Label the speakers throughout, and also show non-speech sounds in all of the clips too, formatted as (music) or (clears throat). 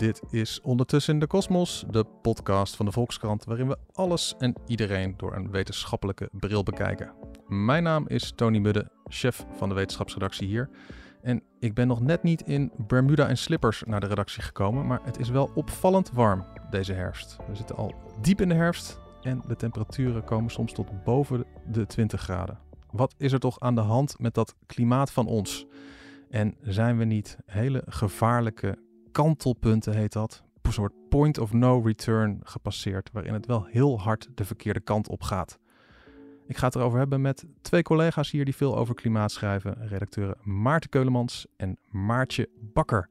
Speaker 1: Dit is Ondertussen in de Kosmos, de podcast van de Volkskrant, waarin we alles en iedereen door een wetenschappelijke bril bekijken. Mijn naam is Tony Mudde, chef van de wetenschapsredactie hier. En ik ben nog net niet in Bermuda en slippers naar de redactie gekomen, maar het is wel opvallend warm deze herfst. We zitten al diep in de herfst en de temperaturen komen soms tot boven de 20 graden. Wat is er toch aan de hand met dat klimaat van ons? En zijn we niet hele gevaarlijke kantelpunten, heet dat, een soort point of no return gepasseerd, waarin het wel heel hard de verkeerde kant op gaat? Ik ga het erover hebben met twee collega's hier die veel over klimaat schrijven. Redacteuren Maarten Keulemans en Maartje Bakker.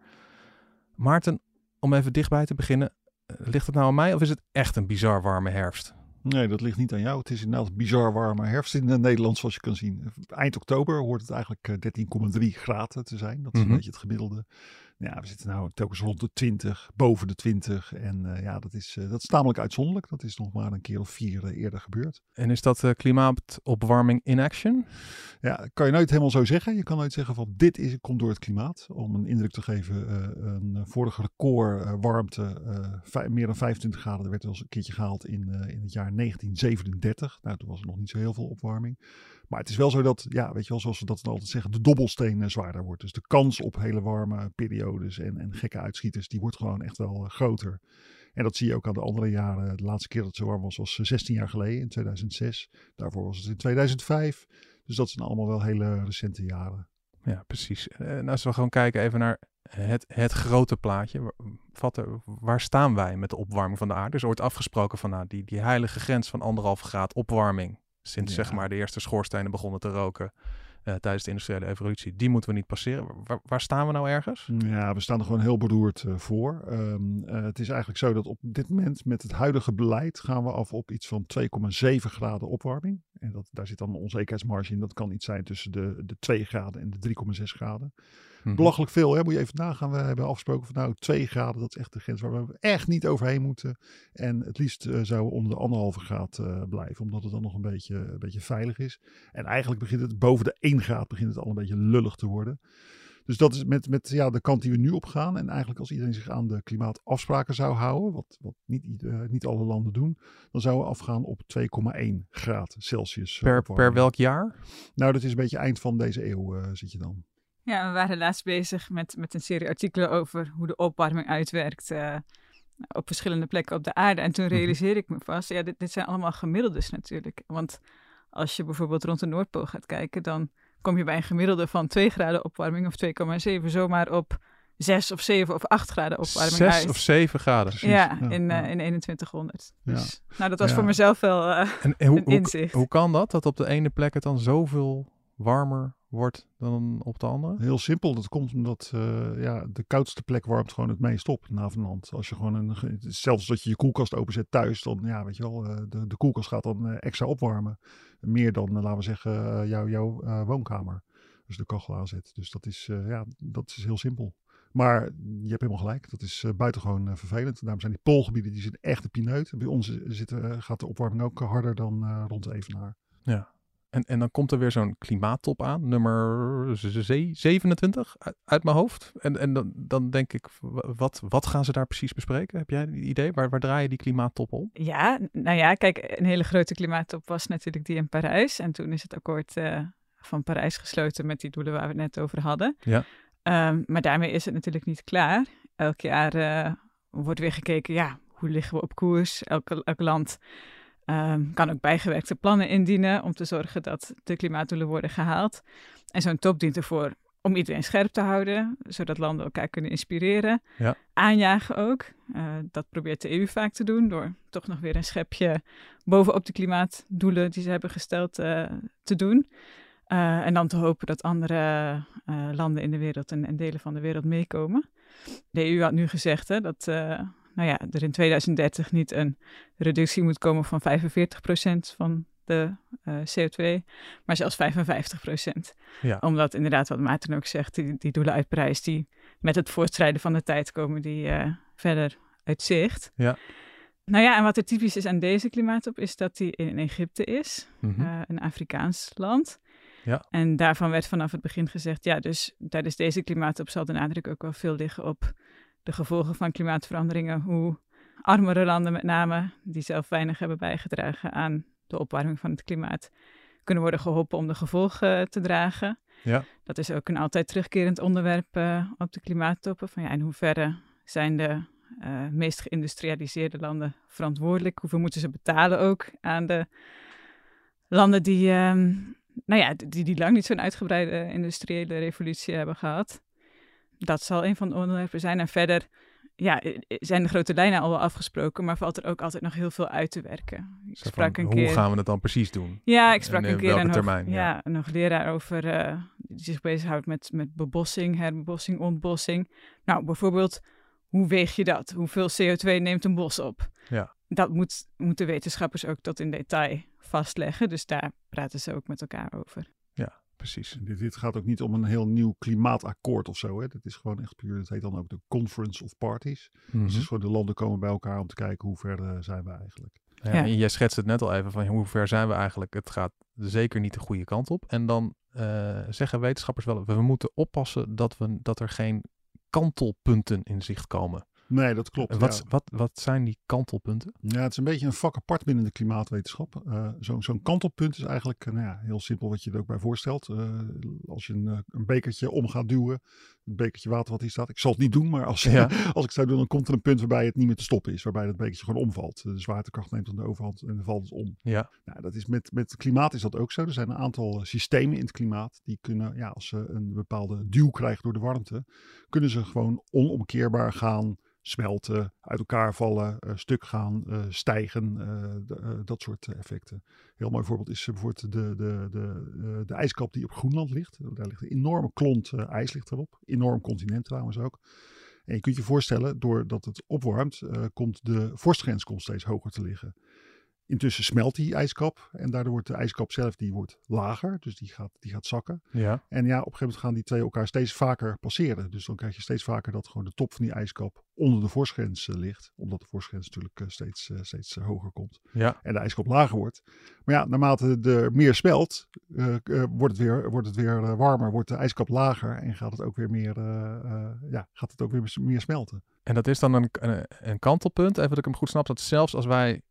Speaker 1: Maarten, om even dichtbij te beginnen. eh, Ligt het nou aan mij of is het echt een bizar warme herfst?
Speaker 2: Nee, dat ligt niet aan jou. Het is inderdaad bizar warme herfst in eh, Nederland, zoals je kan zien. Eind oktober hoort het eigenlijk eh, 13,3 graden te zijn. Dat is
Speaker 1: Mhm.
Speaker 2: een beetje het gemiddelde. Ja, we zitten nou telkens rond de 20, boven de 20. En eh, ja, dat is, eh, dat is tamelijk uitzonderlijk. Dat is nog maar een keer of vier eh, eerder gebeurd.
Speaker 1: En is dat klimaatopwarming in action?
Speaker 2: Ja, kan je nooit helemaal zo zeggen. Je kan nooit zeggen van dit is, komt door het klimaat. Om een indruk te geven, een vorige record warmte, meer dan 25 graden, er werd wel eens een keertje gehaald in, in het jaar 1937. Nou, toen was er nog niet zo heel veel opwarming. Maar het is wel zo dat, ja, weet je wel, zoals we dat altijd zeggen, de dobbelsteen eh, zwaarder wordt. Dus de kans op hele warme periodes en, en gekke uitschieters, die wordt gewoon echt wel eh, groter. En dat zie je ook aan de andere jaren. De laatste keer dat het zo warm was, was eh, 16 jaar geleden, in 2006. Daarvoor was het in 2005. Dus dat zijn allemaal wel hele recente jaren.
Speaker 1: Ja, precies. En als we gewoon kijken even naar het, het grote plaatje. er, waar staan wij met de opwarming van de aarde? Er is ooit afgesproken van nou, die, die heilige grens van anderhalf graad opwarming. Sinds
Speaker 2: Ja.
Speaker 1: zeg maar de eerste schoorstenen begonnen te roken eh, tijdens de industriële evolutie. Die moeten we niet passeren. Waar, waar staan we nou ergens?
Speaker 2: Ja, we staan er gewoon heel beroerd eh, voor. Ehm, eh, het is eigenlijk zo dat op dit moment met het huidige beleid gaan we af op iets van 2,7 graden opwarming. En dat, daar zit dan een onzekerheidsmarge in. Dat kan iets zijn tussen de, de 2 graden en de 3,6 graden.
Speaker 1: Mhm.
Speaker 2: Belachelijk veel, hè? moet je even nagaan. We hebben afgesproken van nou 2 graden, dat is echt de grens waar we echt niet overheen moeten. En het liefst eh, zouden we onder de anderhalve graad eh, blijven, omdat het dan nog een beetje, een beetje veilig is. En eigenlijk begint het boven de 1 graad begint het al een beetje lullig te worden. Dus dat is met, met ja, de kant die we nu op gaan. En eigenlijk als iedereen zich aan de klimaatafspraken zou houden, wat, wat niet, eh, niet alle landen doen, dan zouden we afgaan op 2,1 graad Celsius. eh,
Speaker 1: Per, per welk jaar?
Speaker 2: Nou, dat is een beetje eind van deze eeuw eh, zit je dan.
Speaker 3: Ja, we waren laatst bezig met, met een serie artikelen over hoe de opwarming uitwerkt eh, op verschillende plekken op de aarde. En toen
Speaker 1: Mhm.
Speaker 3: realiseerde ik me vast, ja, dit, dit zijn allemaal gemiddeldes natuurlijk. Want als je bijvoorbeeld rond de Noordpool gaat kijken, dan kom je bij een gemiddelde van 2 graden opwarming of 2,7 zomaar op 6 of 7 of 8 graden opwarming
Speaker 1: Zes
Speaker 3: uit.
Speaker 1: of zeven graden.
Speaker 2: Precies,
Speaker 3: ja,
Speaker 2: ja,
Speaker 3: in, eh, in 2100.
Speaker 2: Ja.
Speaker 3: Dus, nou, dat was voor mezelf wel eh,
Speaker 1: En, en hoe,
Speaker 3: een
Speaker 1: hoe,
Speaker 3: inzicht.
Speaker 1: hoe kan dat? Dat op de ene plek het dan zoveel warmer wordt dan op de andere?
Speaker 2: Heel simpel, dat komt omdat eh, ja, de koudste plek warmt gewoon het meest op na van land. Als je gewoon een, zelfs dat je je koelkast openzet thuis, dan ja, weet je wel, eh, de, de koelkast gaat dan eh, extra opwarmen. Meer dan, laten we zeggen, jouw woonkamer. Als je de kachel aanzet. Dus dat is, ja, dat is heel simpel. Maar je hebt helemaal gelijk, dat is buitengewoon vervelend. Daarom zijn die poolgebieden, die zijn echt een pineut. Bij ons zitten, gaat de opwarming ook harder dan rond de Evenaar.
Speaker 1: Ja. En, en dan komt er weer zo'n klimaattop aan, nummer ze- 27 uit, mijn hoofd. En, en dan, dan denk ik, wat, wat gaan ze daar precies bespreken? Heb jij een idee? Waar, waar draai je die klimaattop om?
Speaker 3: Ja, nou ja, kijk, een hele grote klimaattop was natuurlijk die in Parijs. En toen is het akkoord eh, van Parijs gesloten met die doelen waar we het net over hadden.
Speaker 1: Ja.
Speaker 3: Ehm, maar daarmee is het natuurlijk niet klaar. Elk jaar eh, wordt weer gekeken, ja, hoe liggen we op koers? Elk, elk land ehm, kan ook bijgewerkte plannen indienen om te zorgen dat de klimaatdoelen worden gehaald. En zo'n top dient ervoor om iedereen scherp te houden, zodat landen elkaar kunnen inspireren.
Speaker 1: Ja.
Speaker 3: Aanjagen ook. Eh, dat probeert de EU vaak te doen door toch nog weer een schepje bovenop de klimaatdoelen die ze hebben gesteld eh, te doen. Eh, en dan te hopen dat andere landen in de wereld en, en delen van de wereld meekomen. De EU had nu gezegd hè, dat nou ja, er in 2030 niet een reductie moet komen van 45% van de eh, CO2, maar zelfs 55 procent.
Speaker 1: Ja.
Speaker 3: Omdat inderdaad, wat Maarten ook zegt, die, die doelen uit prijs, die met het voortschrijden van de tijd komen die eh, verder uit zicht.
Speaker 1: Ja.
Speaker 3: Nou ja, en wat er typisch is aan deze klimaattop is dat die in Egypte is,
Speaker 1: Mhm.
Speaker 3: eh, een Afrikaans land.
Speaker 1: Ja.
Speaker 3: En daarvan werd vanaf het begin gezegd, ja, dus tijdens deze klimaattop zal de nadruk ook wel veel liggen op de gevolgen van klimaatveranderingen. Hoe armere landen met name, die zelf weinig hebben bijgedragen aan de opwarming van het klimaat, kunnen worden geholpen om de gevolgen te dragen.
Speaker 1: Ja.
Speaker 3: Dat is ook een altijd terugkerend onderwerp eh, op de klimaattoppen. Van ja, in hoeverre zijn de eh, meest geïndustrialiseerde landen verantwoordelijk? Hoeveel moeten ze betalen ook aan de landen die, ehm, nou ja, die, die lang niet zo'n uitgebreide industriële revolutie hebben gehad? Dat zal een van de onderwerpen zijn. En verder ja, zijn de grote lijnen al wel afgesproken, maar valt er ook altijd nog heel veel uit te werken. Ik sprak
Speaker 1: van,
Speaker 3: een
Speaker 1: hoe
Speaker 3: keer.
Speaker 1: gaan we het dan precies doen?
Speaker 3: Ja, ik sprak
Speaker 1: En
Speaker 3: een keer een, hoog-
Speaker 1: termijn, ja.
Speaker 3: ja, een hoogleraar over eh, die zich bezighoudt met, met bebossing, herbebossing, ontbossing. Nou, bijvoorbeeld, hoe weeg je dat? Hoeveel CO2 neemt een bos op?
Speaker 1: Ja.
Speaker 3: Dat moet, moeten wetenschappers ook tot in detail vastleggen. Dus daar praten ze ook met elkaar over.
Speaker 1: Precies.
Speaker 2: Dit, dit gaat ook niet om een heel nieuw klimaatakkoord of zo. Hè. Dit is gewoon echt puur, het heet dan ook de Conference of Parties.
Speaker 1: Mhm.
Speaker 2: Dus het is gewoon de landen komen bij elkaar om te kijken hoe ver eh, zijn we eigenlijk.
Speaker 1: Ja,
Speaker 3: Ja.
Speaker 1: en jij schetst het net al even van hoe ver zijn we eigenlijk? Het gaat zeker niet de goede kant op. En dan eh, zeggen wetenschappers wel, we moeten oppassen dat, we, dat er geen kantelpunten in zicht komen.
Speaker 2: Nee, dat klopt.
Speaker 1: wat,
Speaker 2: ja.
Speaker 1: wat, wat zijn die kantelpunten?
Speaker 2: Ja, het is een beetje een vak apart binnen de klimaatwetenschap. Eh, Zo'n zo'n kantelpunt is eigenlijk eh, nou ja, heel simpel wat je er ook bij voorstelt. Eh, als je een, een bekertje om gaat duwen, bekertje water wat hier staat. Ik zal het niet doen, maar als,
Speaker 1: Ja. (laughs)
Speaker 2: als ik het zou doen, dan komt er een punt waarbij het niet meer te stoppen is. Waarbij dat bekertje gewoon omvalt. De zwaartekracht neemt dan de overhand en dan valt het om.
Speaker 1: Ja,
Speaker 2: Nou, dat is met, met klimaat is dat ook zo. Er zijn een aantal eh, systemen in het klimaat die kunnen, ja, als ze een bepaalde duw krijgen door de warmte, kunnen ze gewoon onomkeerbaar gaan smelten, uit elkaar vallen, eh, stuk gaan, eh, stijgen, dat soort effecten. Heel mooi voorbeeld is bijvoorbeeld de, de, de, de ijskap die op Groenland ligt. Daar ligt een enorme klont ijs ligt erop. Enorm continent trouwens ook. En je kunt je voorstellen, doordat het opwarmt, eh, komt de vorstgrens komt steeds hoger te liggen. Intussen smelt die ijskap en daardoor wordt de ijskap zelf die wordt lager, dus die gaat, die gaat zakken.
Speaker 1: ja,
Speaker 2: En ja, op een gegeven moment gaan die twee elkaar steeds vaker passeren. Dus dan krijg je steeds vaker dat gewoon de top van die ijskap onder de vorstgrens eh, ligt. Omdat de vorstgrens natuurlijk eh, steeds, eh, steeds hoger komt.
Speaker 1: ja.
Speaker 2: En de ijskap lager wordt. Maar ja, naarmate er meer smelt, wordt het weer, wordt het weer warmer. Wordt de ijskap lager en gaat het ook weer meer, ja, gaat het ook weer meer smelten.
Speaker 1: En dat is dan een, een, een kantelpunt, even dat ik hem goed snap, dat zelfs als wij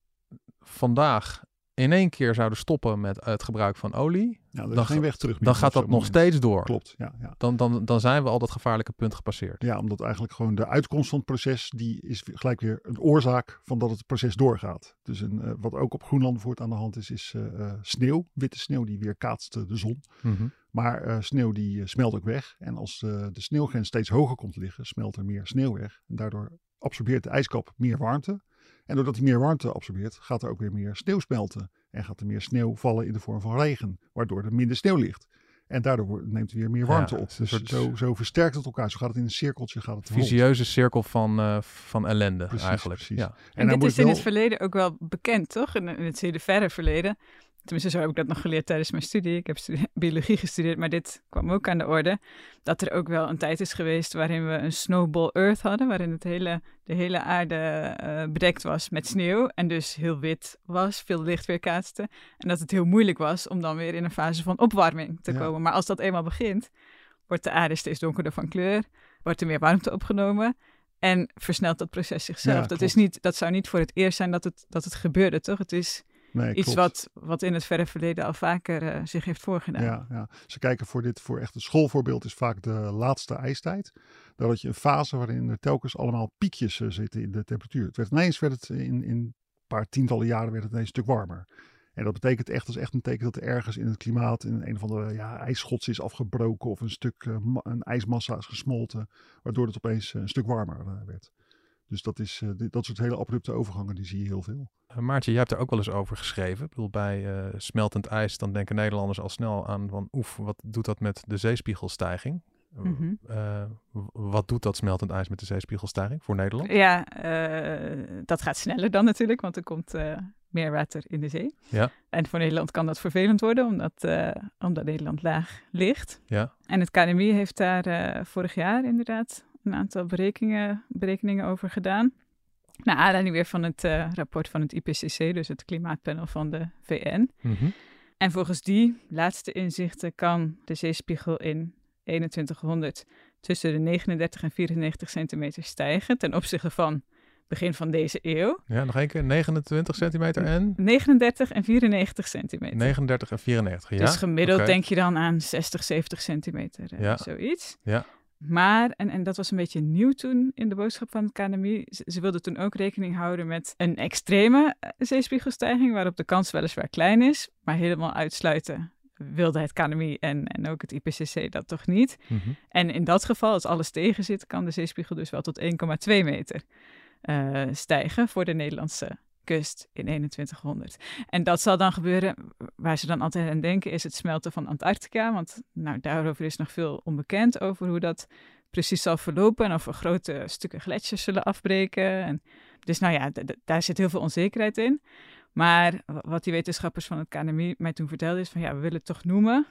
Speaker 1: vandaag in één keer zouden stoppen met het gebruik van olie,
Speaker 2: Nou,
Speaker 1: Dan
Speaker 2: geen weg terug
Speaker 1: dan gaat dat nog
Speaker 2: moment.
Speaker 1: steeds door.
Speaker 2: Klopt, ja, ja.
Speaker 1: Dan, dan, dan zijn we al dat gevaarlijke punt gepasseerd.
Speaker 2: Ja, omdat eigenlijk gewoon de uitkomst van het proces, die is weer- gelijk weer een oorzaak van dat het proces doorgaat. Dus een, eh, wat ook op Groenland bijvoorbeeld aan de hand is, is eh, eh, sneeuw. Witte sneeuw die weerkaatst eh, de zon.
Speaker 1: Mhm.
Speaker 2: Maar sneeuw die smelt ook weg. En als de sneeuwgrens steeds hoger komt te liggen, smelt er meer sneeuw weg. En daardoor absorbeert de ijskap meer warmte. En doordat hij meer warmte absorbeert, gaat er ook weer meer sneeuw smelten. En gaat er meer sneeuw vallen in de vorm van regen, waardoor er minder sneeuw ligt. En daardoor neemt er weer meer warmte
Speaker 1: Ja,
Speaker 2: op. Dus
Speaker 1: soort-
Speaker 2: zo, zo versterkt het elkaar. Zo gaat het in een cirkeltje. Gaat het rond.
Speaker 1: Visieuze cirkel van, eh, van ellende
Speaker 2: Precies,
Speaker 1: eigenlijk.
Speaker 2: precies.
Speaker 1: Ja.
Speaker 3: En,
Speaker 2: dan
Speaker 3: dit is in
Speaker 2: wel-
Speaker 3: het verleden ook wel bekend, toch? In, in het hele verre verleden. Tenminste, zo heb ik dat nog geleerd tijdens mijn studie. Ik heb (laughs) biologie gestudeerd, maar dit kwam ook aan de orde. Dat er ook wel een tijd is geweest waarin we een snowball earth hadden. Waarin het hele, de hele aarde eh, bedekt was met sneeuw. En dus heel wit was, veel licht weerkaatste. En dat het heel moeilijk was om dan weer in een fase van opwarming te
Speaker 2: Ja.
Speaker 3: komen. Maar als dat eenmaal begint, wordt de aarde steeds donkerder van kleur. Wordt er meer warmte opgenomen. En versnelt dat proces zichzelf.
Speaker 2: Ja,
Speaker 3: dat,
Speaker 2: klopt.
Speaker 3: is niet, dat zou niet voor het eerst zijn dat het, dat het gebeurde, toch? Het is
Speaker 2: Nee,
Speaker 3: iets
Speaker 2: klopt.
Speaker 3: wat, wat in het verre verleden al vaker eh, zich heeft voorgedaan.
Speaker 2: Ja, ja. Ze kijken voor dit, voor echt een schoolvoorbeeld is vaak de laatste ijstijd. Daar had je een fase waarin er telkens allemaal piekjes eh, zitten in de temperatuur. Het werd ineens, werd het in, in een paar tientallen jaren werd het ineens een stuk warmer. En dat betekent echt, dat is echt een teken dat er ergens in het klimaat in een of andere ja, ijsschots is afgebroken of een stuk eh, een ijsmassa is gesmolten, waardoor het opeens eh, een stuk warmer eh, werd. Dus dat, is, eh, dat soort hele abrupte overgangen, die zie je heel veel.
Speaker 1: Eh, Maartje, jij hebt er ook wel eens over geschreven. Ik bedoel, bij eh, smeltend ijs, dan denken Nederlanders al snel aan van oef, wat doet dat met de zeespiegelstijging?
Speaker 3: Mhm.
Speaker 1: Eh, wat doet dat smeltend ijs met de zeespiegelstijging voor Nederland?
Speaker 3: Ja, eh, dat gaat sneller dan natuurlijk, want er komt eh, meer water in de zee.
Speaker 1: Ja.
Speaker 3: En voor Nederland kan dat vervelend worden, omdat, eh, omdat Nederland laag ligt.
Speaker 1: Ja.
Speaker 3: En het KNMI heeft daar eh, vorig jaar inderdaad een aantal berekeningen, berekeningen over gedaan. Naar aanleiding weer van het eh, rapport van het IPCC, dus het klimaatpanel van de VN.
Speaker 1: Mhm.
Speaker 3: En volgens die laatste inzichten kan de zeespiegel in 2100 tussen de 39 en 94 centimeter stijgen ten opzichte van begin van deze eeuw.
Speaker 1: Ja, nog één keer. 29 centimeter en
Speaker 3: 39 en 94 centimeter.
Speaker 1: 39 en 94. Ja?
Speaker 3: Dus gemiddeld denk je dan aan 60, 70 centimeter, eh,
Speaker 1: Ja.
Speaker 3: zoiets.
Speaker 1: Ja.
Speaker 3: Maar, en, en dat was een beetje nieuw toen in de boodschap van het KNMI, ze, ze wilden toen ook rekening houden met een extreme eh, zeespiegelstijging, waarop de kans weliswaar klein is, maar helemaal uitsluiten wilde het KNMI en, en ook het IPCC dat toch niet.
Speaker 1: Mhm.
Speaker 3: En in dat geval, als alles tegen zit, kan de zeespiegel dus wel tot 1,2 meter eh, stijgen voor de Nederlandse in 2100. En dat zal dan gebeuren, waar ze dan altijd aan denken, is het smelten van Antarctica. Want nou, daarover is nog veel onbekend over hoe dat precies zal verlopen en of er grote stukken gletsjers zullen afbreken. En dus nou ja, daar zit heel veel onzekerheid in. Maar wat die wetenschappers van het KNMI mij toen vertelden is van ja, we willen het toch noemen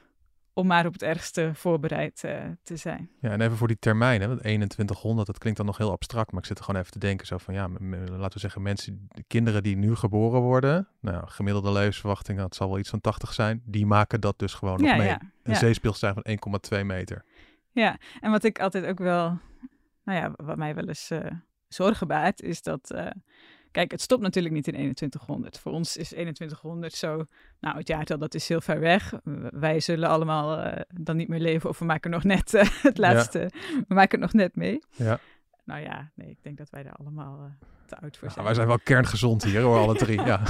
Speaker 3: om maar op het ergste voorbereid eh, te zijn.
Speaker 1: Ja, en even voor die termijn, hè, want 2100, dat klinkt dan nog heel abstract, maar ik zit er gewoon even te denken, zo van ja, laten we zeggen, mensen, de kinderen die nu geboren worden, nou, gemiddelde levensverwachting, dat zal wel iets van 80 zijn, die maken dat dus gewoon nog
Speaker 3: ja,
Speaker 1: mee.
Speaker 3: ja,
Speaker 1: Een
Speaker 3: ja.
Speaker 1: zeespiegelstijging van 1,2 meter.
Speaker 3: Ja, en wat ik altijd ook wel, nou ja, wat mij wel eens eh, zorgen baart, is dat, eh, kijk, het stopt natuurlijk niet in 2100. Voor ons is 2100 zo, nou, het jaartal dat is heel ver weg. Wij zullen allemaal eh, dan niet meer leven of we maken nog net eh, (laughs) het laatste, we maken het nog net mee.
Speaker 1: Ja.
Speaker 3: Nou ja, nee, ik denk dat wij daar allemaal eh, te oud voor
Speaker 1: Nou,
Speaker 3: zijn.
Speaker 1: wij zijn wel kerngezond hier hoor, alle drie. Ja.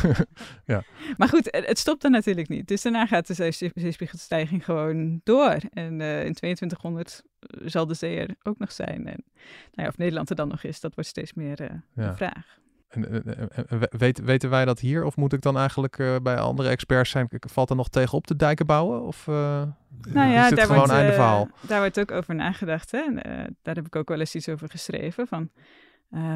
Speaker 1: (laughs) (laughs)
Speaker 3: Maar goed, het, het stopt er natuurlijk niet. Dus daarna gaat de zee- zeespiegelstijging gewoon door. En in 2200 zal de zee er ook nog zijn. En nou ja, of Nederland er dan nog is, dat wordt steeds meer
Speaker 1: Ja.
Speaker 3: een vraag.
Speaker 1: En, en- en- en we- weet, weten wij dat hier? Of moet ik dan eigenlijk eh, bij andere experts zijn? Valt er nog tegen op te dijken bouwen? Of, eh,
Speaker 3: Nou ja, daar
Speaker 1: gewoon
Speaker 3: wordt,
Speaker 1: einde
Speaker 3: eh,
Speaker 1: verhaal?
Speaker 3: daar wordt ook over nagedacht. Hè? En, daar heb ik ook wel eens iets over geschreven. Van,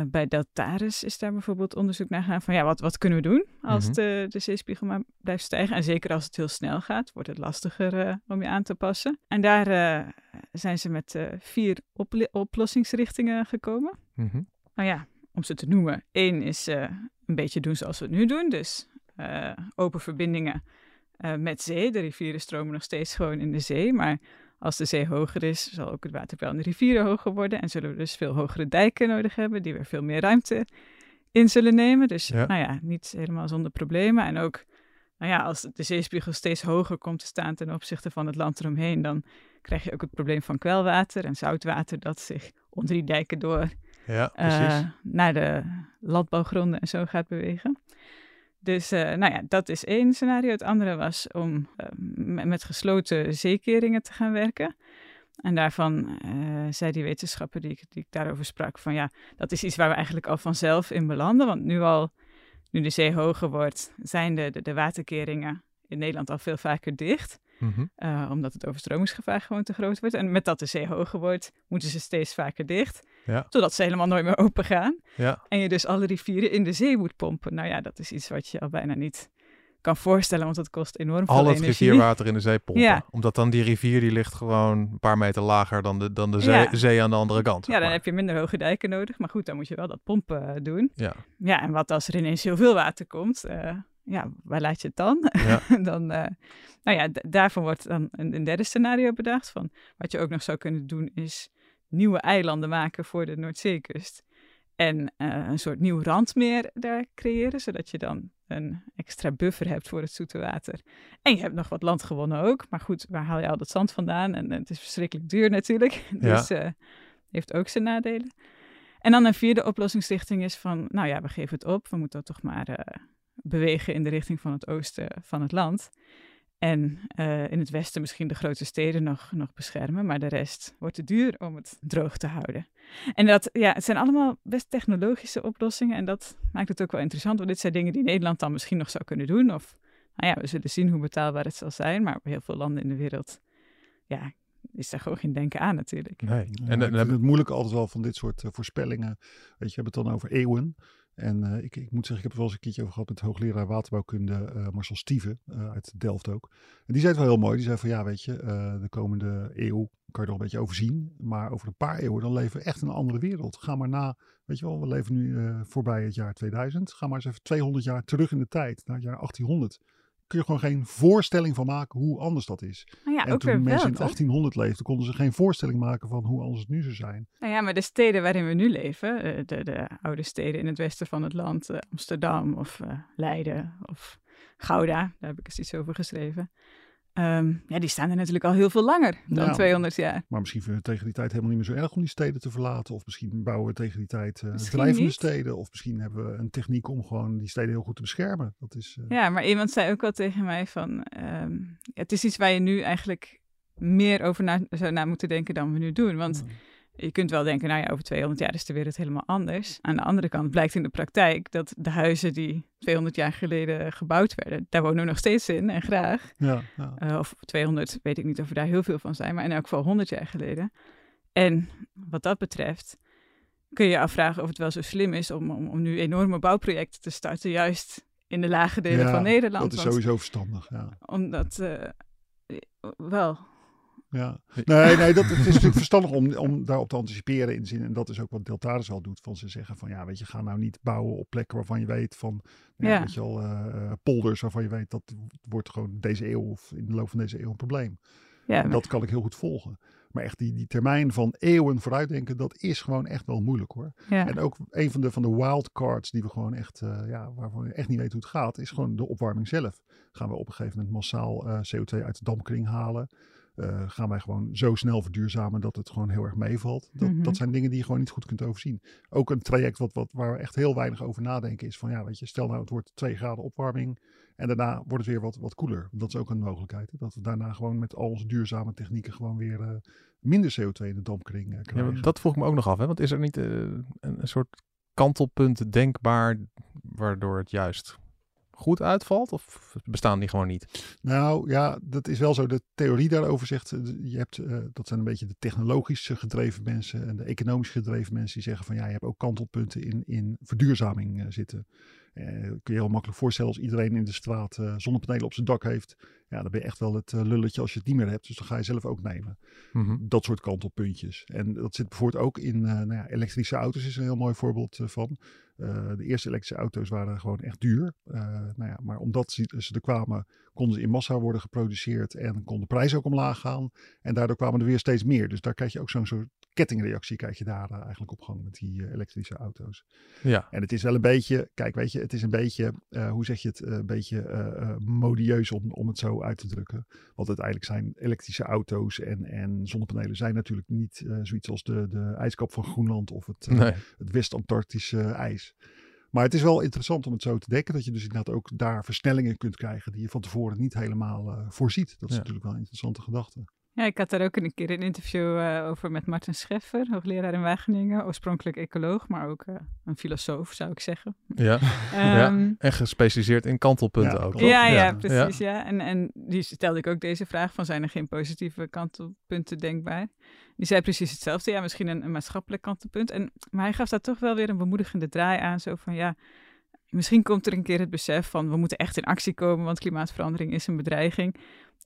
Speaker 3: bij Deltaris is daar bijvoorbeeld onderzoek naar gedaan van ja, wat, wat kunnen we doen als
Speaker 1: Mhm.
Speaker 3: de, de zeespiegel maar blijft stijgen. En zeker als het heel snel gaat, wordt het lastiger om je aan te passen. En daar zijn ze met vier oplossingsrichtingen gekomen.
Speaker 1: mhm.
Speaker 3: Nou ja, om ze te noemen. Eén is eh, een beetje doen zoals we het nu doen. Dus eh, open verbindingen eh, met zee. De rivieren stromen nog steeds gewoon in de zee. Maar als de zee hoger is, zal ook het waterpeil in de rivieren hoger worden. En zullen we dus veel hogere dijken nodig hebben, die weer veel meer ruimte in zullen nemen. Dus
Speaker 1: Ja.
Speaker 3: nou ja, niet helemaal zonder problemen. En ook, nou ja, als de zeespiegel steeds hoger komt te staan ten opzichte van het land eromheen, dan krijg je ook het probleem van kwelwater en zoutwater dat zich onder die dijken door
Speaker 1: Ja, precies.
Speaker 3: eh, naar de landbouwgronden en zo gaat bewegen. Dus eh, nou ja, dat is één scenario. Het andere was om eh, met gesloten zeekeringen te gaan werken. En daarvan zei die wetenschapper die ik, die ik daarover sprak van ja, dat is iets waar we eigenlijk al vanzelf in belanden. Want nu al, nu de zee hoger wordt, zijn de, de, de waterkeringen in Nederland al veel vaker dicht. Eh, omdat het overstromingsgevaar gewoon te groot wordt. En met dat de zee hoger wordt, moeten ze steeds vaker dicht.
Speaker 1: Ja.
Speaker 3: Zodat ze helemaal nooit meer open gaan.
Speaker 1: Ja,
Speaker 3: En je dus alle rivieren in de zee moet pompen. Nou ja, dat is iets wat je al bijna niet kan voorstellen, want dat kost enorm veel
Speaker 1: al het
Speaker 3: energie.
Speaker 1: rivierwater in de zee (laughs) pompen.
Speaker 3: Ja.
Speaker 1: Omdat dan die rivier die ligt gewoon een paar meter lager dan de, dan de zee,
Speaker 3: Ja.
Speaker 1: zee aan de andere kant.
Speaker 3: Ja, dan
Speaker 1: maar.
Speaker 3: heb je minder hoge dijken nodig. Maar goed, dan moet je wel dat pompen eh, doen.
Speaker 1: Ja.
Speaker 3: Ja, en wat als er ineens heel veel water komt? eh, ja, waar laat je het dan?
Speaker 1: Ja. (laughs)
Speaker 3: dan eh, nou ja, daarvan wordt dan een, een derde scenario bedacht. Van wat je ook nog zou kunnen doen is nieuwe eilanden maken voor de Noordzeekust. En eh, een soort nieuw randmeer daar creëren, zodat je dan een extra buffer hebt voor het zoete water. En je hebt nog wat land gewonnen ook. Maar goed, waar haal je al dat zand vandaan? En, het is verschrikkelijk duur natuurlijk. (laughs) Dus eh heeft ook zijn nadelen. En dan een vierde oplossingsrichting is van, nou ja, we geven het op. We moeten toch maar eh, bewegen in de richting van het oosten van het land. En eh, in het westen misschien de grote steden nog, nog beschermen, maar de rest wordt te duur om het droog te houden. En dat, ja, het zijn allemaal best technologische oplossingen en dat maakt het ook wel interessant, want dit zijn dingen die Nederland dan misschien nog zou kunnen doen. Of, nou ja, we zullen zien hoe betaalbaar het zal zijn, maar heel veel landen in de wereld, ja, is daar gewoon geen denken aan natuurlijk.
Speaker 1: Nee.
Speaker 2: Ja,
Speaker 1: en,
Speaker 2: ik
Speaker 1: en,
Speaker 2: vind het moeilijk altijd wel van dit soort eh, voorspellingen. Weet je, we hebben het dan over eeuwen. En eh, ik, ik moet zeggen, ik heb het wel eens een keertje over gehad met hoogleraar waterbouwkunde eh, Marcel Stieven eh, uit Delft ook. En die zei het wel heel mooi. Die zei van ja, weet je, de komende eeuw kan je er nog een beetje overzien. Maar over een paar eeuwen dan leven we echt in een andere wereld. Ga maar na, weet je wel, we leven nu voorbij het jaar 2000. Ga maar eens even 200 jaar terug in de tijd, naar het jaar 1800. Kun je gewoon geen voorstelling van maken hoe anders dat is.
Speaker 3: Nou ja,
Speaker 2: en
Speaker 3: ook
Speaker 2: toen mensen
Speaker 3: wel,
Speaker 2: in
Speaker 3: toch?
Speaker 2: 1800 leefden, konden ze geen voorstelling maken van hoe anders het nu zou zijn.
Speaker 3: Nou ja, maar de steden waarin we nu leven, eh, de, de oude steden in het westen van het land, eh, Amsterdam of eh, Leiden of Gouda, daar heb ik eens iets over geschreven. Ehm, ja, die staan er natuurlijk al heel veel langer dan
Speaker 2: Ja.
Speaker 3: 200 jaar.
Speaker 2: Maar misschien vinden we tegen die tijd helemaal niet meer zo erg om die steden te verlaten. Of misschien bouwen we tegen die tijd
Speaker 3: Misschien
Speaker 2: drijvende
Speaker 3: niet.
Speaker 2: steden. Of misschien hebben we een techniek om gewoon die steden heel goed te beschermen. Dat is, eh,
Speaker 3: Ja, maar iemand zei ook wel tegen mij van, ehm, het is iets waar je nu eigenlijk meer over na, zou na moeten denken dan we nu doen. Want je kunt wel denken, nou ja, over 200 jaar is de wereld helemaal anders. Aan de andere kant blijkt in de praktijk dat de huizen die 200 jaar geleden gebouwd werden, daar wonen we nog steeds in en graag.
Speaker 2: ja, ja.
Speaker 3: Eh, of 200, weet ik niet of er daar heel veel van zijn, maar in elk geval 100 jaar geleden. En wat dat betreft kun je je afvragen of het wel zo slim is om, om, om nu enorme bouwprojecten te starten, juist in de lage delen
Speaker 2: Ja,
Speaker 3: van Nederland.
Speaker 2: dat is sowieso verstandig. Ja.
Speaker 3: Omdat, eh, wel,
Speaker 2: Ja. Nee, nee, dat het is natuurlijk (laughs) verstandig om, om daarop te anticiperen in de zin. En dat is ook wat Deltaris al doet. Van ze zeggen van ja, weet je, ga nou niet bouwen op plekken waarvan je weet van, nou ja,
Speaker 3: Ja.
Speaker 2: weet je al, eh, polders waarvan je weet dat wordt gewoon deze eeuw of in de loop van deze eeuw een probleem.
Speaker 3: ja,
Speaker 2: Dat kan ik heel goed volgen. Maar echt die, die termijn van eeuwen vooruitdenken, dat is gewoon echt wel moeilijk hoor.
Speaker 3: ja.
Speaker 2: En ook een van de, van de wildcards die we gewoon echt, eh, ja, waarvan je echt niet weet hoe het gaat, is gewoon de opwarming zelf. Gaan we op een gegeven moment massaal eh, CO2 uit de dampkring halen? Eh, gaan wij gewoon zo snel verduurzamen dat het gewoon heel erg meevalt? Dat,
Speaker 3: Mhm.
Speaker 2: dat zijn dingen die je gewoon niet goed kunt overzien. Ook een traject wat, wat, waar we echt heel weinig over nadenken is van, ja, weet je, stel nou het wordt 2 graden opwarming en daarna wordt het weer wat, wat koeler. Dat is ook een mogelijkheid. Hè? Dat we daarna gewoon met al onze duurzame technieken gewoon weer eh, minder CO2 in de dampkring eh,
Speaker 1: Ja,
Speaker 2: krijgen.
Speaker 1: maar dat vroeg ik me ook nog af. Hè? Want is er niet een, een soort kantelpunt denkbaar waardoor het juist goed uitvalt? Of bestaan die gewoon niet?
Speaker 2: Nou ja, dat is wel zo. De theorie daarover zegt, eh, je hebt, eh, dat zijn een beetje de technologisch gedreven mensen en de economisch gedreven mensen die zeggen van ja, je hebt ook kantelpunten in, in verduurzaming eh, zitten. Eh, kun je heel makkelijk voorstellen als iedereen in de straat eh, zonnepanelen op zijn dak heeft. Ja, dan ben je echt wel het eh, lulletje als je het niet meer hebt. Dus dan ga je zelf ook nemen.
Speaker 1: Mhm.
Speaker 2: Dat soort kantelpuntjes. En dat zit bijvoorbeeld ook in nou ja, elektrische auto's is een heel mooi voorbeeld van. De eerste elektrische auto's waren gewoon echt duur. Nou ja, maar omdat ze, ze er kwamen, konden ze in massa worden geproduceerd en kon de prijs ook omlaag gaan. En daardoor kwamen er weer steeds meer. Dus daar krijg je ook zo'n soort kettingreactie krijg je daar eh, eigenlijk op gang met die eh, elektrische auto's.
Speaker 1: Ja.
Speaker 2: En het is wel een beetje, kijk weet je, het is een beetje, eh, hoe zeg je het, een beetje modieus om, om het zo uit te drukken. Want uiteindelijk zijn elektrische auto's en, en zonnepanelen zijn natuurlijk niet zoiets als de, de ijskap van Groenland of het,
Speaker 1: Nee.
Speaker 2: het West-Antarctische ijs. Maar het is wel interessant om het zo te denken, dat je dus inderdaad ook daar versnellingen kunt krijgen die je van tevoren niet helemaal voorziet. Dat is
Speaker 1: Ja.
Speaker 2: natuurlijk wel een interessante gedachte.
Speaker 3: Ja, ik had daar ook een keer een interview eh, over met Martin Scheffer, hoogleraar in Wageningen, oorspronkelijk ecoloog, maar ook eh, een filosoof zou ik zeggen.
Speaker 1: Ja. (laughs) Ja.
Speaker 3: Ehm,
Speaker 1: En gespecialiseerd in kantelpunten
Speaker 2: Ja,
Speaker 1: ook. toch?
Speaker 3: Ja, ja, precies. Ja. En, en die stelde ik ook deze vraag van zijn er geen positieve kantelpunten denkbaar? Die zei precies hetzelfde. Ja, misschien een, een maatschappelijk kantelpunt. En, maar hij gaf daar toch wel weer een bemoedigende draai aan. Zo van ja, misschien komt er een keer het besef van we moeten echt in actie komen, want klimaatverandering is een bedreiging.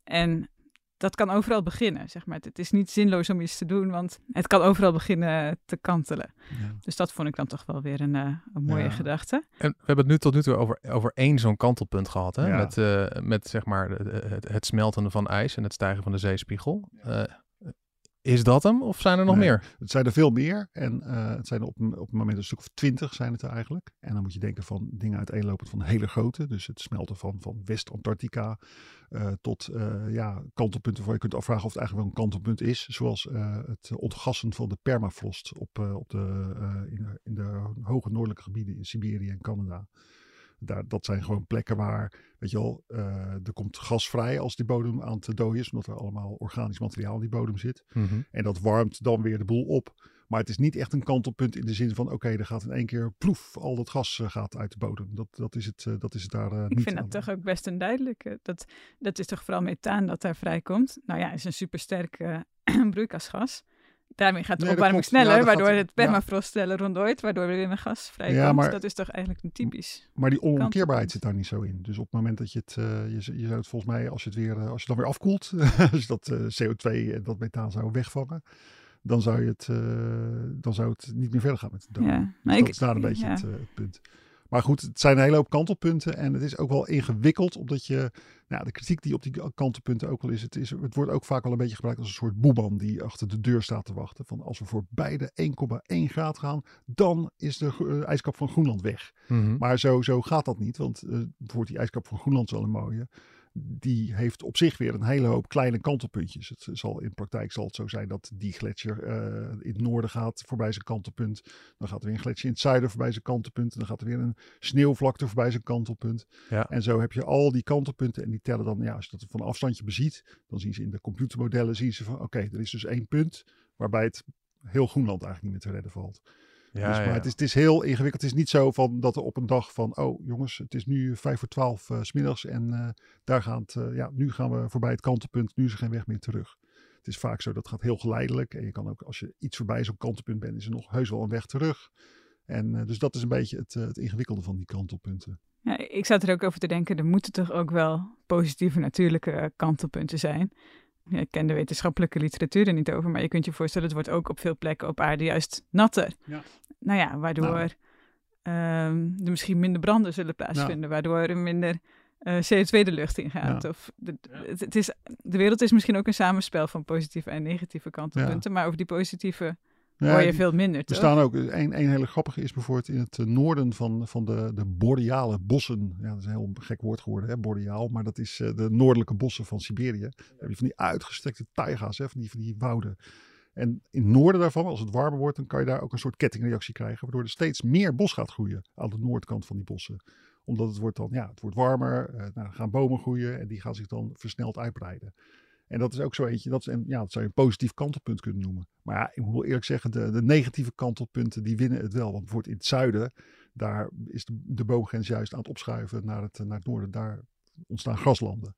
Speaker 3: En dat kan overal beginnen, zeg maar. Het is niet zinloos om iets te doen, want het kan overal beginnen te kantelen.
Speaker 2: Ja.
Speaker 3: Dus dat vond ik dan toch wel weer een, eh, een mooie
Speaker 2: Ja.
Speaker 3: gedachte.
Speaker 1: En we hebben het nu tot nu toe over, over één zo'n kantelpunt gehad. Hè?
Speaker 2: Ja.
Speaker 1: Met, eh, met zeg maar het smelten van ijs en het stijgen van de zeespiegel. Eh, is dat hem of zijn er nog
Speaker 2: Nee.
Speaker 1: meer?
Speaker 2: Het zijn er veel meer en eh, het zijn er op, op een moment een stuk of twintig zijn het er eigenlijk. En dan moet je denken van dingen uiteenlopend van hele grote. Dus het smelten van, van West-Antarctica eh, tot eh, ja, kantelpunten waar je kunt afvragen of het eigenlijk wel een kantelpunt is. Zoals het ontgassen van de permafrost op, op de, in, de, in de hoge noordelijke gebieden in Siberië en Canada. Daar, dat zijn gewoon plekken waar, weet je wel, eh, er komt gas vrij als die bodem aan het dooien is. Omdat er allemaal organisch materiaal in die bodem zit.
Speaker 1: Mhm.
Speaker 2: En dat warmt dan weer de boel op. Maar het is niet echt een kantelpunt in de zin van: oké, er gaat in één keer ploef, al dat gas eh, gaat uit de bodem. Dat, dat, is, het, eh, dat is het daar eh,
Speaker 3: Ik
Speaker 2: niet
Speaker 3: vind dat toch ook best een duidelijke. Dat, dat is toch vooral methaan dat daar vrijkomt. Nou ja, is een supersterke (clears throat) broeikasgas. Daarmee gaat de
Speaker 2: Nee,
Speaker 3: opwarming
Speaker 2: klopt. Ja,
Speaker 3: sneller,
Speaker 2: gaat-
Speaker 3: waardoor het
Speaker 2: ja.
Speaker 3: permafrost sneller ronddooit, waardoor er weer meer gas vrijkomt.
Speaker 2: Ja, maar-
Speaker 3: Dat is toch eigenlijk een typisch.
Speaker 2: Maar die onomkeerbaarheid zit daar niet zo in. Dus op het moment dat je het, eh, je, je zou het volgens mij, als je het weer, eh, als je dan weer afkoelt, (laughs) als je dat eh, CO2 en dat methaan zou wegvangen, dan zou je het, dan zou het niet meer verder gaan met het doden.
Speaker 3: Ja,
Speaker 2: Dus
Speaker 3: maar
Speaker 2: dat
Speaker 3: ik-
Speaker 2: is daar een beetje het punt. Maar goed, het zijn een hele hoop kantelpunten en het is ook wel ingewikkeld, omdat je, nou, de kritiek die op die kantelpunten ook wel is, het, is, het wordt ook vaak wel een beetje gebruikt als een soort boeman die achter de deur staat te wachten. Van als we voor beide 1,1 graad gaan, dan is de eh, ijskap van Groenland weg.
Speaker 1: Mhm.
Speaker 2: Maar zo, zo gaat dat niet, want eh, bijvoorbeeld die ijskap van Groenland is wel een mooie. Die heeft op zich weer een hele hoop kleine kantelpuntjes. Het zal in praktijk zal het zo zijn dat die gletsjer eh, in het noorden gaat voorbij zijn kantelpunt. Dan gaat er weer een gletsjer in het zuiden voorbij zijn kantelpunt. En dan gaat er weer een sneeuwvlakte voorbij zijn kantelpunt.
Speaker 1: Ja.
Speaker 2: En zo heb je al die kantelpunten en die tellen dan, ja, als je dat van een afstandje beziet, dan zien ze in de computermodellen, zien ze van, oké, er is dus één punt waarbij het heel Groenland eigenlijk niet meer te redden valt.
Speaker 1: Ja,
Speaker 2: Dus, maar
Speaker 1: ja.
Speaker 2: Het, is, het is heel ingewikkeld. Het is niet zo van dat er op een dag van, oh jongens, het is nu vijf voor twaalf eh, 's smiddags en eh, daar gaan het, eh, ja, nu gaan we voorbij het kantelpunt, nu is er geen weg meer terug. Het is vaak zo, dat gaat heel geleidelijk. En je kan ook, als je iets voorbij zo'n kantelpunt bent, is er nog heus wel een weg terug. En eh, dus dat is een beetje het, eh, het ingewikkelde van die kantelpunten.
Speaker 3: Ja, ik zat er ook over te denken, er moeten toch ook wel positieve natuurlijke kantelpunten zijn. Ja, ik ken de wetenschappelijke literatuur er niet over, maar je kunt je voorstellen, het wordt ook op veel plekken op aarde juist natter.
Speaker 2: Ja.
Speaker 3: Nou ja, waardoor
Speaker 2: Nou.
Speaker 3: ehm, er misschien minder branden zullen plaatsvinden, waardoor er minder eh, CO2 de lucht in gaat.
Speaker 2: Ja.
Speaker 3: Of de, het, het is, de wereld is misschien ook een samenspel van positieve en negatieve kantelpunten, maar over die positieve
Speaker 2: Ja,
Speaker 3: hoor je veel minder,
Speaker 2: Er staan ook, een, een hele grappige is bijvoorbeeld in het eh, noorden van, van de, de boreale bossen. Ja, dat is een heel gek woord geworden, hè, boreaal. Maar dat is eh, de noordelijke bossen van Siberië. Dan heb je van die uitgestrekte taiga's, hè, van, die, van die wouden. En in het noorden daarvan, als het warmer wordt, dan kan je daar ook een soort kettingreactie krijgen. Waardoor er steeds meer bos gaat groeien aan de noordkant van die bossen. Omdat het wordt dan, ja, het wordt warmer. eh, nou, dan gaan bomen groeien en die gaan zich dan versneld uitbreiden. En dat is ook zo eentje, dat, ja, dat zou je een positief kantelpunt kunnen noemen. Maar ja, ik moet eerlijk zeggen, de, de negatieve kantelpunten, die winnen het wel. Want bijvoorbeeld in het zuiden, daar is de, de boomgrens juist aan het opschuiven naar het, naar het noorden. Daar ontstaan graslanden.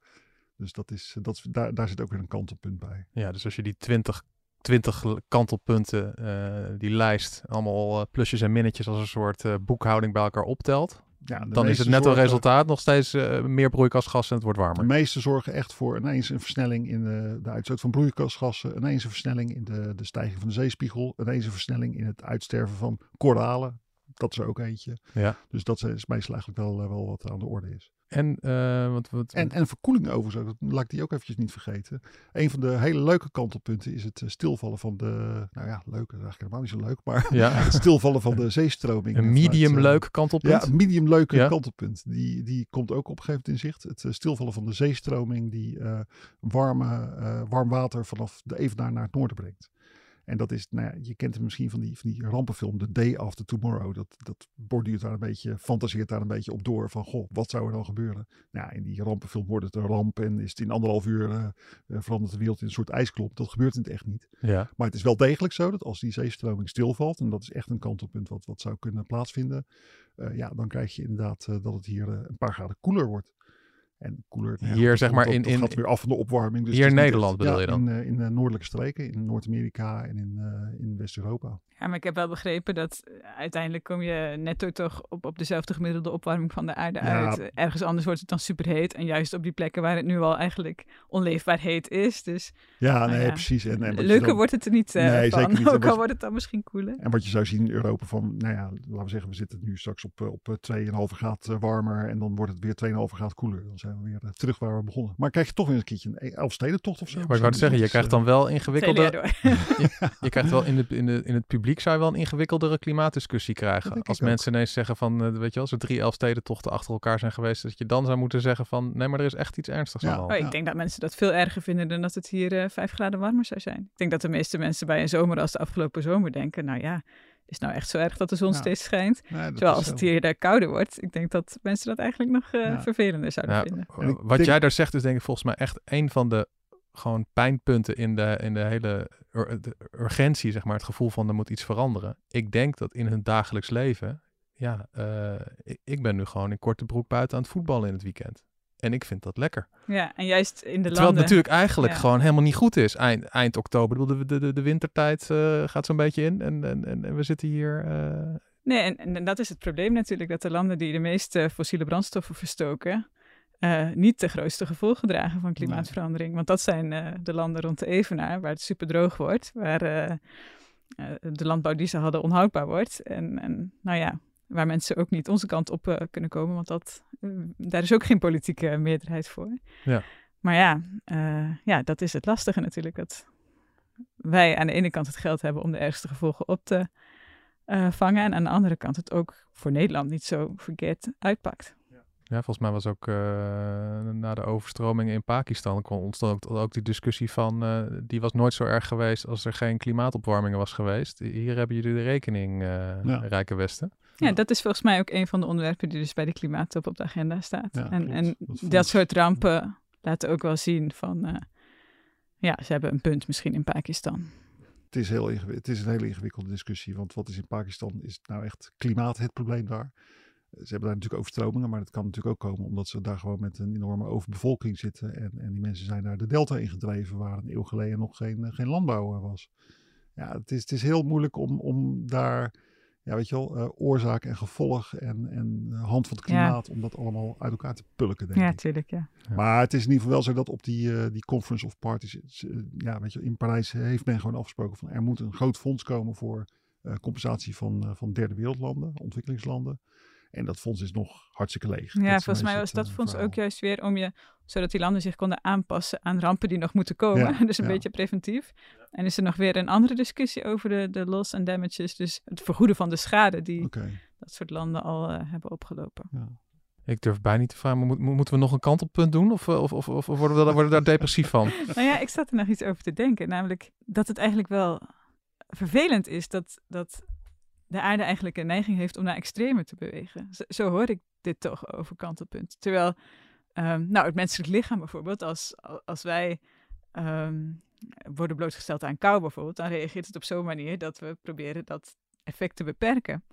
Speaker 2: Dus dat is, dat daar, daar zit ook weer een kantelpunt bij.
Speaker 1: Ja, dus als je die 20, 20 kantelpunten, eh, die lijst, allemaal eh, plusjes en minnetjes als een soort eh, boekhouding bij elkaar optelt,
Speaker 2: Ja, de
Speaker 1: dan is het netto
Speaker 2: zorgen-
Speaker 1: resultaat nog steeds eh, meer broeikasgas en het wordt
Speaker 2: De
Speaker 1: warmer.
Speaker 2: meeste zorgen echt voor ineens een versnelling in de, de uitstoot van broeikasgassen. Ineens een versnelling in de, de stijging van de zeespiegel. Ineens een versnelling in het uitsterven van koralen. Dat is er ook eentje.
Speaker 1: Ja.
Speaker 2: Dus dat is meestal eigenlijk wel, eh, wel wat aan de orde is.
Speaker 1: En, eh, wat, wat,
Speaker 2: En, en verkoeling overigens ook, dat laat ik die ook eventjes niet vergeten. Een van de hele leuke kantelpunten is het eh, stilvallen van de, nou ja, leuk, dat is eigenlijk helemaal niet zo leuk, maar
Speaker 1: ja, (laughs)
Speaker 2: het stilvallen van de zeestroming.
Speaker 1: een medium
Speaker 2: eh,
Speaker 1: leuk kantelpunt.
Speaker 2: Ja, een medium leuke
Speaker 1: Ja.
Speaker 2: kantelpunt. Die, die komt ook op een gegeven moment in zicht. Het eh, stilvallen van de zeestroming die eh, warme, eh, warm water vanaf de Evenaar naar het noorden brengt. En dat is, nou ja, je kent hem misschien van die, van die rampenfilm, The Day After Tomorrow. Dat, dat borduurt daar een beetje, fantaseert daar een beetje op door van, goh, wat zou er dan gebeuren? Nou, in die rampenfilm wordt het een ramp en is het in anderhalf uur eh, verandert de wereld in een soort ijsklop. Dat gebeurt in het echt niet.
Speaker 1: Ja.
Speaker 2: Maar het is wel degelijk zo dat als die zeestroming stilvalt, en dat is echt een kantelpunt wat, wat zou kunnen plaatsvinden, eh, ja, dan krijg je inderdaad dat het hier een paar graden koeler wordt. En koeler, nou ja,
Speaker 1: Hier zeg maar in- in-
Speaker 2: gaat weer af van de opwarming. Dus
Speaker 1: hier in Nederland bedoel
Speaker 2: ja,
Speaker 1: je dan?
Speaker 2: In, eh, in eh, noordelijke streken, in Noord-Amerika en in, eh, in West-Europa.
Speaker 3: Ja, maar ik heb wel begrepen dat eh, uiteindelijk kom je netto toch op, op dezelfde gemiddelde opwarming van de aarde
Speaker 2: Ja.
Speaker 3: uit. Ergens anders wordt het dan superheet. En juist op die plekken waar het nu al eigenlijk onleefbaar heet is. Dus
Speaker 2: Ja,
Speaker 3: Nou
Speaker 2: nee,
Speaker 3: ja.
Speaker 2: precies. En,
Speaker 3: leuker
Speaker 2: dan-
Speaker 3: wordt het er niet eh,
Speaker 2: Nee,
Speaker 3: van.
Speaker 2: zeker niet. (laughs)
Speaker 3: Ook al wordt het dan misschien koeler.
Speaker 2: En wat je zou zien in Europa van, nou ja, laten we zeggen, we zitten nu straks op, eh, op eh, 2,5 graad eh, warmer en dan wordt het weer 2,5 graad koeler. Dan zijn we weer eh, terug waar we begonnen. Maar krijg je toch weer een keertje een Elfstedentocht of zo?
Speaker 1: Maar ik wou zeggen, je krijgt
Speaker 2: eh,
Speaker 1: dan wel ingewikkelde... (laughs) Je krijgt wel in, de, in, de, in het publiek zou je wel een ingewikkeldere klimaatdiscussie krijgen. Als
Speaker 2: ook.
Speaker 1: mensen ineens zeggen van, eh, weet je wel, als er drie Elfstedentochten achter elkaar zijn geweest, dat je dan zou moeten zeggen van, nee, maar er is echt iets ernstigs
Speaker 2: Ja.
Speaker 1: aan de hand.
Speaker 3: Oh,
Speaker 2: Ja.
Speaker 3: ik denk dat mensen dat veel erger vinden dan dat het hier eh, vijf graden warmer zou zijn. Ik denk dat de meeste mensen bij een zomer als de afgelopen zomer denken, nou ja, is het nou echt zo erg dat de zon
Speaker 2: Ja.
Speaker 3: steeds schijnt?
Speaker 2: nee,
Speaker 3: Terwijl als het hier eh, kouder wordt, ik denk dat mensen dat eigenlijk nog eh,
Speaker 2: Ja.
Speaker 3: vervelender zouden
Speaker 1: Ja,
Speaker 3: vinden.
Speaker 1: Wat
Speaker 2: denk-
Speaker 1: jij daar zegt is denk ik volgens mij echt een van de gewoon pijnpunten in de, in de hele ur- de urgentie, zeg maar, het gevoel van er moet iets veranderen. Ik denk dat in hun dagelijks leven, ja, eh, ik, ik ben nu gewoon in korte broek buiten aan het voetballen in het weekend. En ik vind dat lekker.
Speaker 3: Ja, en juist in de
Speaker 1: Terwijl het
Speaker 3: landen...
Speaker 1: natuurlijk eigenlijk
Speaker 3: Ja.
Speaker 1: gewoon helemaal niet goed is. Eind, eind oktober, de, de, de, de wintertijd eh, gaat zo'n beetje in. En, en, en, en we zitten hier... eh,
Speaker 3: Nee, en, en dat is het probleem natuurlijk, dat de landen die de meeste fossiele brandstoffen verstoken, eh, niet de grootste gevolgen dragen van klimaatverandering. Want dat zijn eh, de landen rond de Evenaar, waar het super droog wordt, waar eh, de landbouw die ze hadden onhoudbaar wordt. En, en nou ja, waar mensen ook niet onze kant op kunnen komen, want dat, daar is ook geen politieke meerderheid voor.
Speaker 1: Ja.
Speaker 3: Maar ja, ja, dat is het lastige natuurlijk, dat wij aan de ene kant het geld hebben om de ergste gevolgen op te vangen. En aan de andere kant het ook voor Nederland niet zo verkeerd uitpakt.
Speaker 1: Ja, volgens mij was ook eh, na de overstromingen in Pakistan kon ontstond ook, ook die discussie van eh, die was nooit zo erg geweest als er geen klimaatopwarming was geweest. Hier hebben jullie de rekening, eh,
Speaker 2: Ja.
Speaker 1: Rijke Westen.
Speaker 3: Ja,
Speaker 2: Ja.
Speaker 3: dat is volgens mij ook een van de onderwerpen die dus bij de klimaattop op de agenda staat.
Speaker 2: Ja,
Speaker 3: en en
Speaker 2: Dat
Speaker 3: soort rampen laten ook wel zien van, eh, ja, ze hebben een punt misschien in Pakistan.
Speaker 2: Het is, heel het is een hele ingewikkelde discussie. Want wat is in Pakistan? Is nou echt klimaat het probleem daar? Ze hebben daar natuurlijk overstromingen, maar dat kan natuurlijk ook komen omdat ze daar gewoon met een enorme overbevolking zitten. En, en die mensen zijn naar de delta ingedreven, waar een eeuw geleden nog geen, eh, geen landbouw eh, was. Ja, het is, het is heel moeilijk om, om daar, ja, weet je wel, eh, oorzaak en gevolg en, en hand van het
Speaker 3: Ja.
Speaker 2: klimaat, om dat allemaal uit elkaar te pulken, denk
Speaker 3: Ja,
Speaker 2: ik.
Speaker 3: tuurlijk, ja.
Speaker 1: Ja.
Speaker 2: Maar het is in ieder geval wel zo dat op die, eh, die conference of parties, ja, weet je, in Parijs heeft men gewoon afgesproken van er moet een groot fonds komen voor eh, compensatie van, eh, van derde wereldlanden, ontwikkelingslanden. En dat fonds is nog hartstikke leeg.
Speaker 3: Ja,
Speaker 2: Dat
Speaker 3: volgens mij was dat
Speaker 2: eh,
Speaker 3: fonds ook juist weer om je, zodat die landen zich konden aanpassen aan rampen die nog moeten komen.
Speaker 2: Ja, (laughs)
Speaker 3: dus een
Speaker 2: ja.
Speaker 3: beetje preventief. En is er nog weer een andere discussie over de, de loss en damages, dus het vergoeden van de schade die dat soort landen al eh, hebben opgelopen.
Speaker 2: ja.
Speaker 1: Ik durf bijna niet te vragen, maar moet- mo- moeten we nog een kantelpunt doen? Of, eh, of, of, of worden, we, daar- worden we daar depressief van? (laughs)
Speaker 3: Nou ja, ik zat er nog iets over te denken. Namelijk dat het eigenlijk wel vervelend is dat, dat de aarde eigenlijk een neiging heeft om naar extremen te bewegen. Zo, zo hoor ik dit toch over kantelpunt. Terwijl, ehm, nou, het menselijk lichaam bijvoorbeeld, als, als wij ehm, worden blootgesteld aan kou bijvoorbeeld, dan reageert het op zo'n manier dat we proberen dat effect te beperken.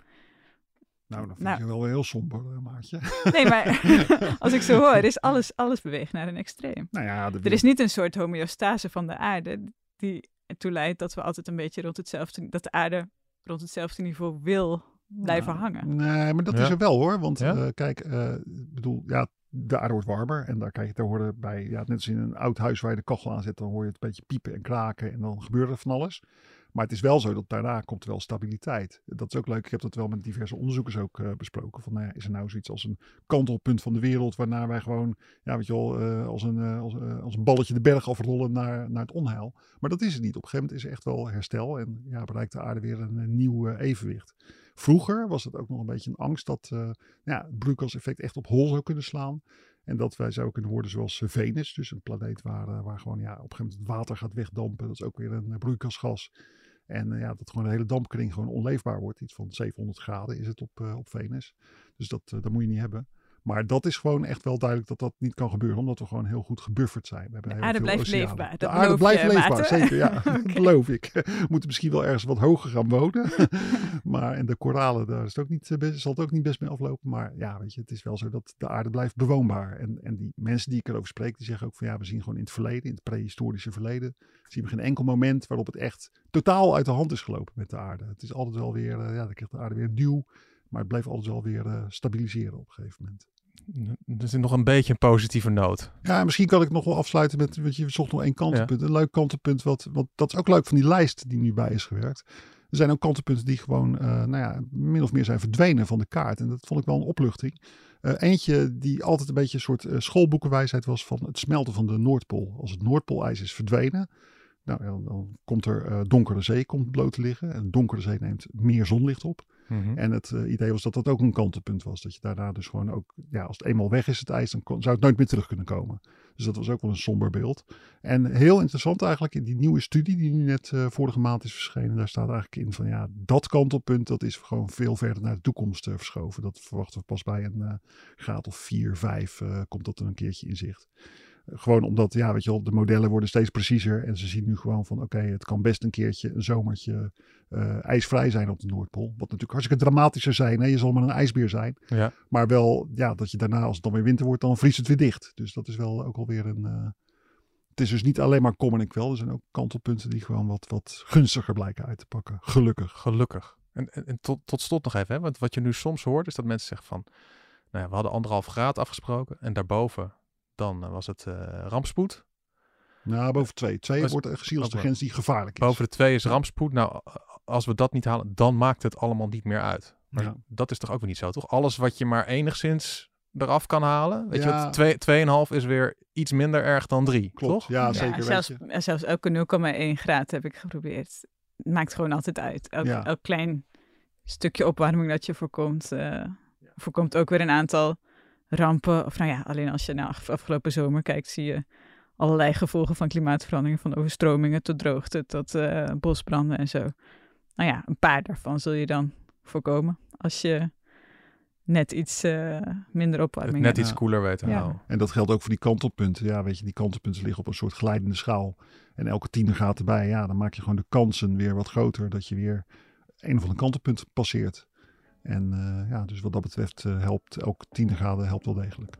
Speaker 2: Nou, dan vind
Speaker 3: Nou.
Speaker 2: je wel heel somber, eh, maatje. (laughs)
Speaker 3: Nee, maar (laughs) als ik zo hoor, is alles, alles beweegt naar een extreem.
Speaker 2: nou ja, de
Speaker 3: Er is niet een soort homeostase van de aarde die ertoe leidt dat we altijd een beetje rond hetzelfde, dat de aarde rond hetzelfde niveau wil blijven
Speaker 2: Nou,
Speaker 3: hangen.
Speaker 2: Nee, maar dat
Speaker 1: Ja.
Speaker 2: is er wel hoor. Want
Speaker 1: Ja?
Speaker 2: eh, kijk, eh, ik bedoel, ja, de aarde wordt warmer. En daar, kijk, daar horen bij, ja, net als in een oud huis waar je de kachel aan zet, dan hoor je het een beetje piepen en kraken. En dan gebeurt er van alles. Maar het is wel zo dat daarna komt er wel stabiliteit. Dat is ook leuk. Ik heb dat wel met diverse onderzoekers ook eh, besproken. Van, nou ja, is er nou zoiets als een kantelpunt van de wereld waarna wij gewoon, ja, weet je wel, eh, als, een, eh, als, als een balletje de berg afrollen naar, naar het onheil. Maar dat is het niet. Op een gegeven moment is er echt wel herstel en ja, bereikt de aarde weer een, nieuw evenwicht. Vroeger was het ook nog een beetje een angst dat ja, het broeikaseffect echt op hol zou kunnen slaan. En dat wij zouden kunnen worden zoals Venus. Dus een planeet waar, waar gewoon ja, op een gegeven moment het water gaat wegdampen. Dat is ook weer een broeikasgas. En eh, ja, dat gewoon de hele dampkring gewoon onleefbaar wordt. Iets van 700 graden is het op, eh, op Venus. Dus dat, eh, dat moet je niet hebben. Maar dat is gewoon echt wel duidelijk dat dat niet kan gebeuren. Omdat we gewoon heel goed gebufferd zijn. We hebben
Speaker 3: De aarde blijft
Speaker 2: oceanen.
Speaker 3: leefbaar,
Speaker 2: De aarde blijft
Speaker 3: je,
Speaker 2: leefbaar,
Speaker 3: Maarten?
Speaker 2: zeker. Ja, (laughs) (laughs) dat beloof ik. We (laughs) moeten misschien wel ergens wat hoger gaan wonen. maar en de koralen, daar is het ook niet, best, zal het ook niet best mee aflopen. Maar ja, weet je, het is wel zo dat de aarde blijft bewoonbaar. En, en die mensen die ik erover spreek, die zeggen ook van ja, we zien gewoon in het verleden, in het prehistorische verleden, zien we geen enkel moment waarop het echt totaal uit de hand is gelopen met de aarde. Het is altijd wel weer, eh, ja, dan krijgt de aarde weer een duw. Maar het blijft altijd wel weer eh, stabiliseren op een gegeven moment.
Speaker 1: Er zit nog een beetje een positieve noot.
Speaker 2: Ja, misschien kan ik nog wel afsluiten met, want je zocht nog één kantelpunt. Een leuk kantelpunt, wat, wat, dat is ook leuk van die lijst die nu bij is gewerkt. Er zijn ook kantelpunten die gewoon, eh, nou ja, min of meer zijn verdwenen van de kaart. En dat vond ik wel een opluchting. Eentje die altijd een beetje een soort schoolboekenwijsheid was van het smelten van de Noordpool. Als het Noordpoolijs is verdwenen, nou, ja, dan komt er eh, donkere zee komt bloot te liggen. En donkere zee neemt meer zonlicht op.
Speaker 1: Mhm.
Speaker 2: En het eh, idee was dat dat ook een kantelpunt was. Dat je daarna dus gewoon ook, ja, als het eenmaal weg is, het ijs, dan kon- zou het nooit meer terug kunnen komen. Dus dat was ook wel een somber beeld. En heel interessant eigenlijk, in die nieuwe studie die nu net eh, vorige maand is verschenen, daar staat eigenlijk in van ja, dat kantelpunt, dat is gewoon veel verder naar de toekomst verschoven. Dat verwachten we pas bij een graad of 4, 5 eh, komt dat er een keertje in zicht. Gewoon omdat, ja, weet je wel, de modellen worden steeds preciezer. En ze zien nu gewoon van, oké, het kan best een keertje een zomertje uh, ijsvrij zijn op de Noordpool. Wat natuurlijk hartstikke dramatischer zijn. Hè? Je zal maar een ijsbeer zijn.
Speaker 1: Ja.
Speaker 2: Maar wel, ja, dat je daarna, als het dan weer winter wordt, dan vriest het weer dicht. Dus dat is wel ook alweer een... Uh, het is dus niet alleen maar kom en kwel. Er zijn ook kantelpunten die gewoon wat, wat gunstiger blijken uit te pakken. Gelukkig.
Speaker 1: Gelukkig. En, en, en tot, tot slot nog even, hè? want wat je nu soms hoort, is dat mensen zeggen van, nou ja, we hadden anderhalf graad afgesproken en daarboven dan uh, was het uh, rampspoed.
Speaker 2: Nou, boven twee. Twee was, wordt gezien als de grens die gevaarlijk is.
Speaker 1: Boven de twee is rampspoed. Nou, als we dat niet halen, dan maakt het allemaal niet meer uit. Maar
Speaker 2: Ja.
Speaker 1: dat is toch ook weer niet zo, toch? Alles wat je maar enigszins eraf kan halen. Weet je
Speaker 2: Ja.
Speaker 1: wat? Twee, tweeënhalf is weer iets minder erg dan drie,
Speaker 2: Klopt.
Speaker 1: toch?
Speaker 2: Ja,
Speaker 3: Ja,
Speaker 2: zeker.
Speaker 3: zelfs,
Speaker 2: weet je.
Speaker 3: en zelfs elke 0,1 graad heb ik geprobeerd. Het maakt gewoon altijd uit. Elk,
Speaker 2: Ja.
Speaker 3: elk klein stukje opwarming dat je voorkomt, eh, voorkomt ook weer een aantal rampen. Of nou ja, alleen als je naar af- afgelopen zomer kijkt, zie je allerlei gevolgen van klimaatverandering. Van overstromingen tot droogte, tot eh, bosbranden en zo. Nou ja, een paar daarvan zul je dan voorkomen als je net iets eh, minder opwarming
Speaker 1: net iets koeler
Speaker 3: Ja.
Speaker 1: houden.
Speaker 2: En dat geldt ook voor die kantelpunten. Ja, weet je, die kantelpunten liggen op een soort glijdende schaal. En elke tiende gaat erbij. Ja, dan maak je gewoon de kansen weer wat groter dat je weer een of ander kantelpunt passeert. En eh, ja, dus wat dat betreft eh, helpt elke tiende graden helpt wel degelijk.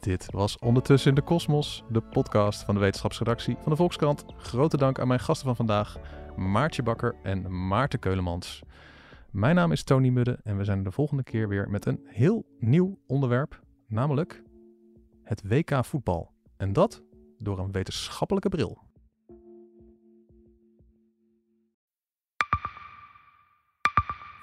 Speaker 1: Dit was Ondertussen in de Kosmos, de podcast van de wetenschapsredactie van de Volkskrant. Grote dank aan mijn gasten van vandaag, Maartje Bakker en Maarten Keulemans. Mijn naam is Tony Mudde en we zijn de volgende keer weer met een heel nieuw onderwerp, namelijk het WK voetbal. En dat door een wetenschappelijke bril.